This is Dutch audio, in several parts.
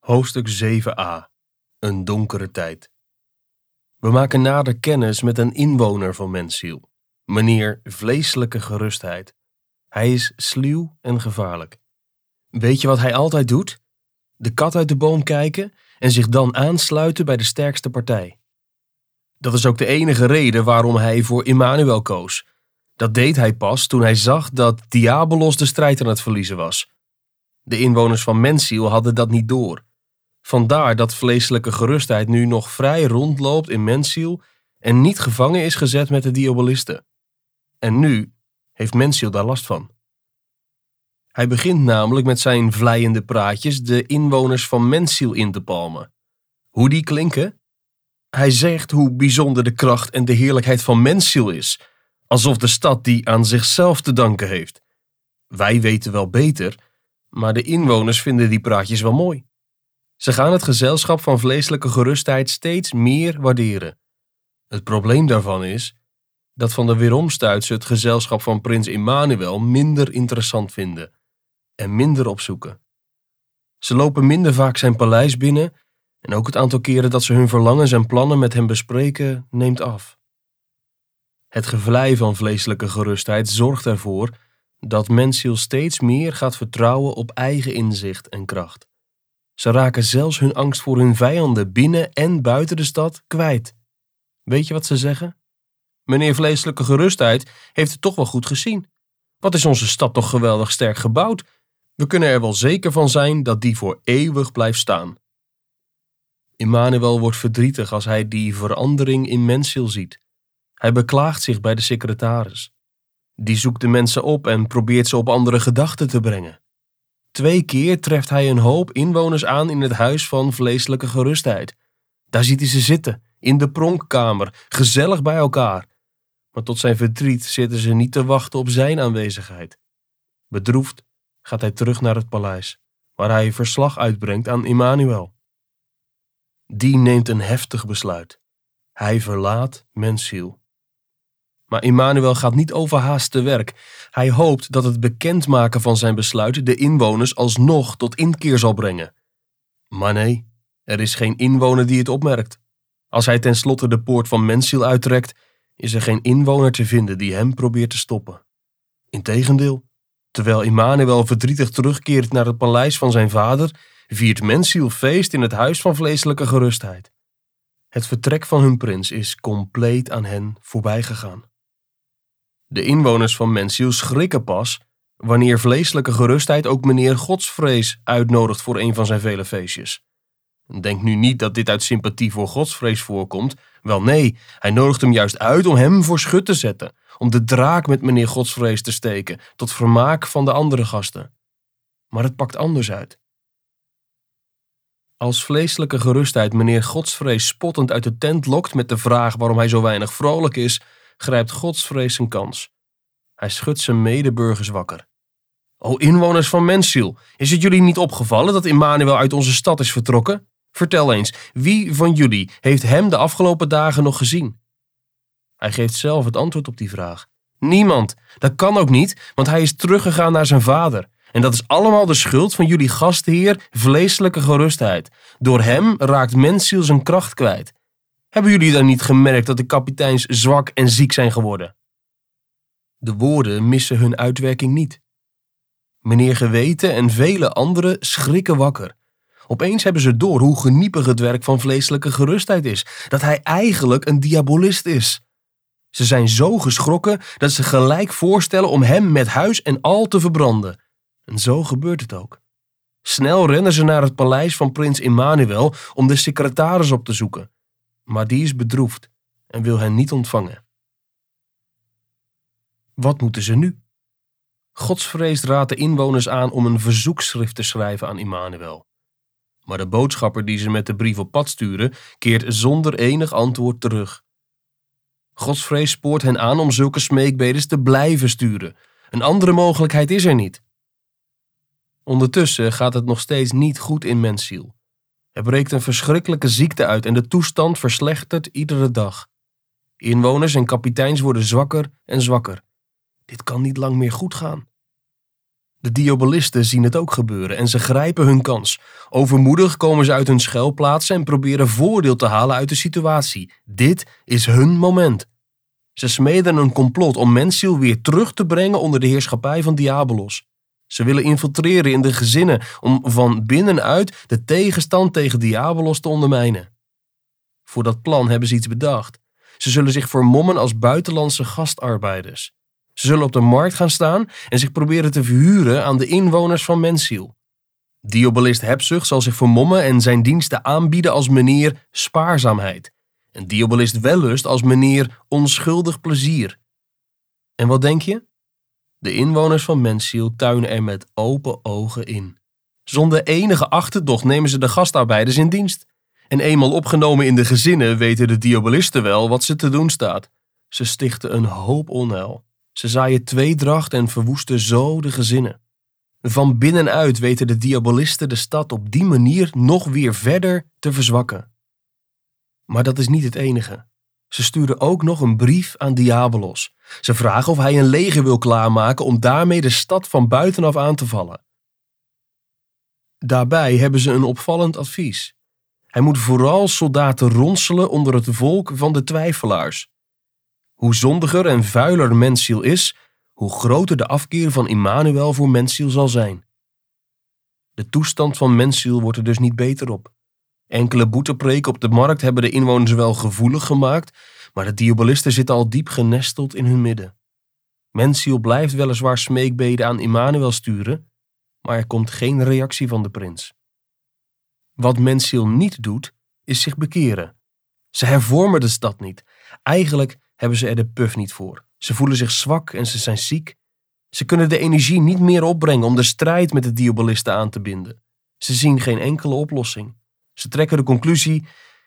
Hoofdstuk 7a Een donkere tijd. We maken nader kennis met een inwoner van Mensziel, meneer Vleeselijke Gerustheid. Hij is sluw en gevaarlijk. Weet je wat hij altijd doet? De kat uit de boom kijken en zich dan aansluiten bij de sterkste partij. Dat is ook de enige reden waarom hij voor Immanuel koos. Dat deed hij pas toen hij zag dat Diabolos de strijd aan het verliezen was. De inwoners van Mensziel hadden dat niet door. Vandaar dat vleeselijke gerustheid nu nog vrij rondloopt in mensziel en niet gevangen is gezet met de diabolisten. En nu heeft mensziel daar last van. Hij begint namelijk met zijn vleiende praatjes de inwoners van mensziel in te palmen. Hoe die klinken? Hij zegt hoe bijzonder de kracht en de heerlijkheid van mensziel is, alsof de stad die aan zichzelf te danken heeft. Wij weten wel beter, maar de inwoners vinden die praatjes wel mooi. Ze gaan het gezelschap van vleeselijke gerustheid steeds meer waarderen. Het probleem daarvan is dat van de weeromstuits het gezelschap van prins Immanuel minder interessant vinden en minder opzoeken. Ze lopen minder vaak zijn paleis binnen en ook het aantal keren dat ze hun verlangens en plannen met hem bespreken neemt af. Het gevlei van vleeselijke gerustheid zorgt ervoor dat mensziel steeds meer gaat vertrouwen op eigen inzicht en kracht. Ze raken zelfs hun angst voor hun vijanden binnen en buiten de stad kwijt. Weet je wat ze zeggen? Meneer Vleeselijke Gerustheid heeft het toch wel goed gezien. Wat is onze stad toch geweldig sterk gebouwd? We kunnen er wel zeker van zijn dat die voor eeuwig blijft staan. Immanuel wordt verdrietig als hij die verandering in Mensiel ziet. Hij beklaagt zich bij de secretaris. Die zoekt de mensen op en probeert ze op andere gedachten te brengen. Twee keer treft hij een hoop inwoners aan in het huis van vleeselijke gerustheid. Daar ziet hij ze zitten, in de pronkkamer, gezellig bij elkaar. Maar tot zijn verdriet zitten ze niet te wachten op zijn aanwezigheid. Bedroefd gaat hij terug naar het paleis, waar hij verslag uitbrengt aan Immanuel. Die neemt een heftig besluit. Hij verlaat mensziel. Maar Immanuel gaat niet overhaast te werk. Hij hoopt dat het bekendmaken van zijn besluit de inwoners alsnog tot inkeer zal brengen. Maar nee, er is geen inwoner die het opmerkt. Als hij tenslotte de poort van Mensiel uittrekt, is er geen inwoner te vinden die hem probeert te stoppen. Integendeel, terwijl Immanuel verdrietig terugkeert naar het paleis van zijn vader, viert Mensiel feest in het huis van vleeselijke gerustheid. Het vertrek van hun prins is compleet aan hen voorbijgegaan. De inwoners van Mensiel schrikken pas wanneer vleeselijke gerustheid ook meneer Godsvrees uitnodigt voor een van zijn vele feestjes. Denk nu niet dat dit uit sympathie voor godsvrees voorkomt. Wel nee, hij nodigt hem juist uit om hem voor schut te zetten, om de draak met meneer Godsvrees te steken, tot vermaak van de andere gasten. Maar het pakt anders uit. Als vleeselijke gerustheid meneer Godsvrees spottend uit de tent lokt met de vraag waarom hij zo weinig vrolijk is, grijpt godsvrees een kans. Hij schudt zijn medeburgers wakker. O inwoners van Mensiel, is het jullie niet opgevallen dat Immanuel uit onze stad is vertrokken? Vertel eens, wie van jullie heeft hem de afgelopen dagen nog gezien? Hij geeft zelf het antwoord op die vraag. Niemand. Dat kan ook niet, want hij is teruggegaan naar zijn vader. En dat is allemaal de schuld van jullie gastheer, vleeselijke gerustheid. Door hem raakt Mensiel zijn kracht kwijt. Hebben jullie dan niet gemerkt dat de kapiteins zwak en ziek zijn geworden? De woorden missen hun uitwerking niet. Meneer Geweten en vele anderen schrikken wakker. Opeens hebben ze door hoe geniepig het werk van vleeselijke gerustheid is, dat hij eigenlijk een diabolist is. Ze zijn zo geschrokken dat ze gelijk voorstellen om hem met huis en al te verbranden. En zo gebeurt het ook. Snel rennen ze naar het paleis van prins Immanuel om de secretaris op te zoeken maar die is bedroefd en wil hen niet ontvangen. Wat moeten ze nu? Godsvrees raadt de inwoners aan om een verzoekschrift te schrijven aan Immanuel. Maar de boodschapper die ze met de brief op pad sturen, keert zonder enig antwoord terug. Godsvrees spoort hen aan om zulke smeekbedes te blijven sturen. Een andere mogelijkheid is er niet. Ondertussen gaat het nog steeds niet goed in mensziel. Er breekt een verschrikkelijke ziekte uit en de toestand verslechtert iedere dag. Inwoners en kapiteins worden zwakker en zwakker. Dit kan niet lang meer goed gaan. De diabolisten zien het ook gebeuren en ze grijpen hun kans. Overmoedig komen ze uit hun schuilplaatsen en proberen voordeel te halen uit de situatie. Dit is hun moment. Ze smeden een complot om Mensiel weer terug te brengen onder de heerschappij van Diabolos. Ze willen infiltreren in de gezinnen om van binnenuit de tegenstand tegen Diabolos te ondermijnen. Voor dat plan hebben ze iets bedacht. Ze zullen zich vermommen als buitenlandse gastarbeiders. Ze zullen op de markt gaan staan en zich proberen te verhuren aan de inwoners van Mensiel. Diobolist Hebzucht zal zich vermommen en zijn diensten aanbieden als meneer Spaarzaamheid. En Diobolist Wellust als meneer Onschuldig Plezier. En wat denk je? De inwoners van Mensiel tuinen er met open ogen in. Zonder enige achterdocht nemen ze de gastarbeiders in dienst. En eenmaal opgenomen in de gezinnen weten de diabolisten wel wat ze te doen staat. Ze stichten een hoop onheil. Ze zaaien tweedracht en verwoesten zo de gezinnen. Van binnenuit weten de diabolisten de stad op die manier nog weer verder te verzwakken. Maar dat is niet het enige. Ze sturen ook nog een brief aan Diabolos. Ze vragen of hij een leger wil klaarmaken om daarmee de stad van buitenaf aan te vallen. Daarbij hebben ze een opvallend advies. Hij moet vooral soldaten ronselen onder het volk van de twijfelaars. Hoe zondiger en vuiler mensziel is, hoe groter de afkeer van Immanuel voor mensziel zal zijn. De toestand van mensziel wordt er dus niet beter op. Enkele boetepreken op de markt hebben de inwoners wel gevoelig gemaakt, maar de diabolisten zitten al diep genesteld in hun midden. Mensziel blijft weliswaar smeekbeden aan Immanuel sturen, maar er komt geen reactie van de prins. Wat Mensziel niet doet, is zich bekeren. Ze hervormen de stad niet. Eigenlijk hebben ze er de puf niet voor. Ze voelen zich zwak en ze zijn ziek. Ze kunnen de energie niet meer opbrengen om de strijd met de diabolisten aan te binden. Ze zien geen enkele oplossing. Ze trekken de conclusie: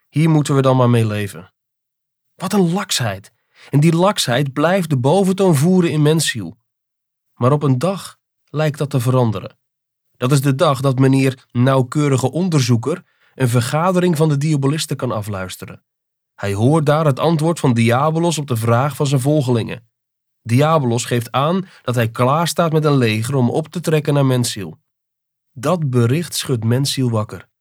hier moeten we dan maar mee leven. Wat een laksheid! En die laksheid blijft de boventoon voeren in mensziel. Maar op een dag lijkt dat te veranderen. Dat is de dag dat meneer nauwkeurige onderzoeker een vergadering van de diabolisten kan afluisteren. Hij hoort daar het antwoord van Diabolos op de vraag van zijn volgelingen. Diabolos geeft aan dat hij klaar staat met een leger om op te trekken naar Mensiel. Dat bericht schudt Mensiel wakker.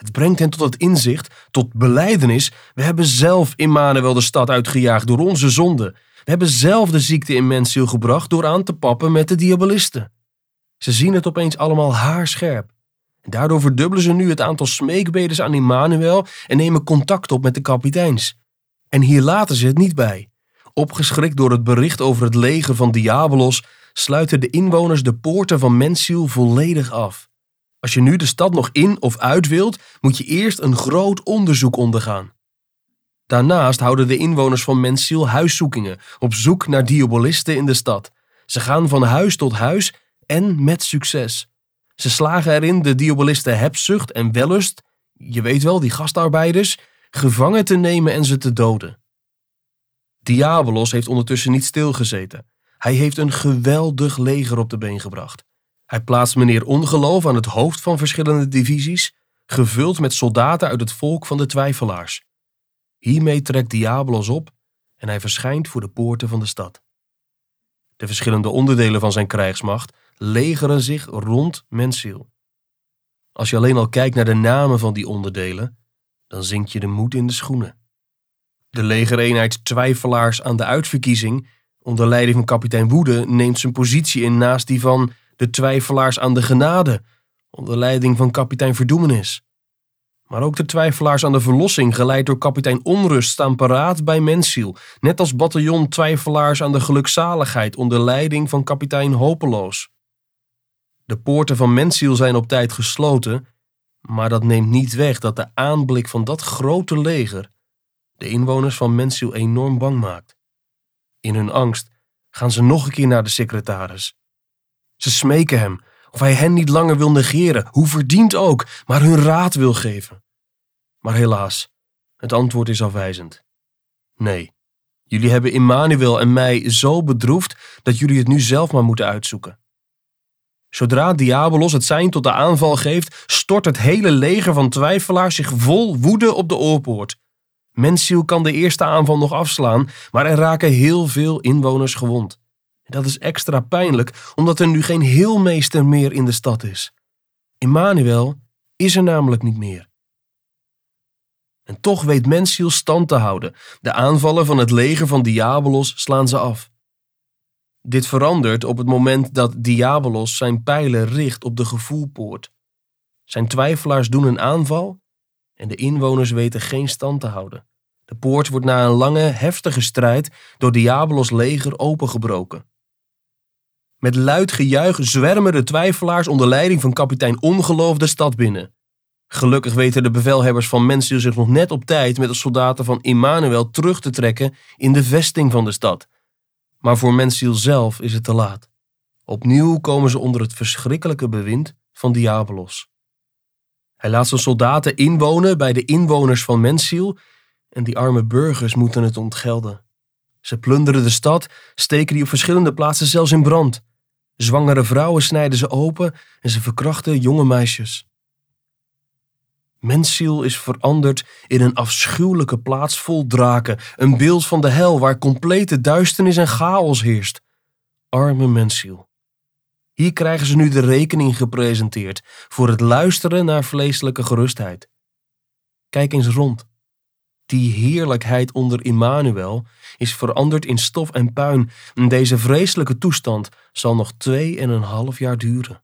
Het brengt hen tot het inzicht, tot beleidenis. We hebben zelf Immanuel de stad uitgejaagd door onze zonde. We hebben zelf de ziekte in Mensiel gebracht door aan te pappen met de diabolisten. Ze zien het opeens allemaal haarscherp. Daardoor verdubbelen ze nu het aantal smeekbedes aan Immanuel en nemen contact op met de kapiteins. En hier laten ze het niet bij. Opgeschrikt door het bericht over het leger van Diabolos sluiten de inwoners de poorten van Mensiel volledig af. Als je nu de stad nog in of uit wilt, moet je eerst een groot onderzoek ondergaan. Daarnaast houden de inwoners van Mensiel huiszoekingen op zoek naar diabolisten in de stad. Ze gaan van huis tot huis en met succes. Ze slagen erin de diabolisten hebzucht en wellust, je weet wel, die gastarbeiders, gevangen te nemen en ze te doden. Diabolos heeft ondertussen niet stilgezeten. Hij heeft een geweldig leger op de been gebracht. Hij plaatst meneer Ongeloof aan het hoofd van verschillende divisies, gevuld met soldaten uit het volk van de twijfelaars. Hiermee trekt Diabolos op en hij verschijnt voor de poorten van de stad. De verschillende onderdelen van zijn krijgsmacht legeren zich rond Mensiel. Als je alleen al kijkt naar de namen van die onderdelen, dan zinkt je de moed in de schoenen. De legereenheid Twijfelaars aan de uitverkiezing, onder leiding van kapitein Woede, neemt zijn positie in naast die van de Twijfelaars aan de genade, onder leiding van kapitein Verdoemenis. Maar ook de twijfelaars aan de verlossing, geleid door kapitein Onrust, staan paraat bij Mensiel, net als bataljon twijfelaars aan de gelukzaligheid onder leiding van kapitein Hopeloos. De poorten van Mensiel zijn op tijd gesloten, maar dat neemt niet weg dat de aanblik van dat grote leger de inwoners van Mensiel enorm bang maakt. In hun angst gaan ze nog een keer naar de secretaris. Ze smeken hem of hij hen niet langer wil negeren, hoe verdiend ook, maar hun raad wil geven. Maar helaas, het antwoord is afwijzend. Nee, jullie hebben Immanuel en mij zo bedroefd dat jullie het nu zelf maar moeten uitzoeken. Zodra Diabolos het zijn tot de aanval geeft, stort het hele leger van twijfelaars zich vol woede op de oorpoort. Mensiel kan de eerste aanval nog afslaan, maar er raken heel veel inwoners gewond. Dat is extra pijnlijk, omdat er nu geen heelmeester meer in de stad is. Immanuel is er namelijk niet meer. En toch weet Mensiel stand te houden. De aanvallen van het leger van Diabolos slaan ze af. Dit verandert op het moment dat Diabolos zijn pijlen richt op de gevoelpoort. Zijn twijfelaars doen een aanval en de inwoners weten geen stand te houden. De poort wordt na een lange, heftige strijd door Diabolos leger opengebroken. Met luid gejuich zwermen de twijfelaars onder leiding van kapitein Ongeloof de stad binnen. Gelukkig weten de bevelhebbers van Mensiel zich nog net op tijd met de soldaten van Immanuel terug te trekken in de vesting van de stad. Maar voor Mensiel zelf is het te laat. Opnieuw komen ze onder het verschrikkelijke bewind van Diabolos. Hij laat zijn soldaten inwonen bij de inwoners van Mensiel en die arme burgers moeten het ontgelden. Ze plunderen de stad, steken die op verschillende plaatsen zelfs in brand. Zwangere vrouwen snijden ze open en ze verkrachten jonge meisjes. Mensziel is veranderd in een afschuwelijke plaats vol draken, een beeld van de hel waar complete duisternis en chaos heerst. Arme mensziel. Hier krijgen ze nu de rekening gepresenteerd voor het luisteren naar vleeselijke gerustheid. Kijk eens rond. Die heerlijkheid onder Immanuel is veranderd in stof en puin en deze vreselijke toestand zal nog twee en een half jaar duren.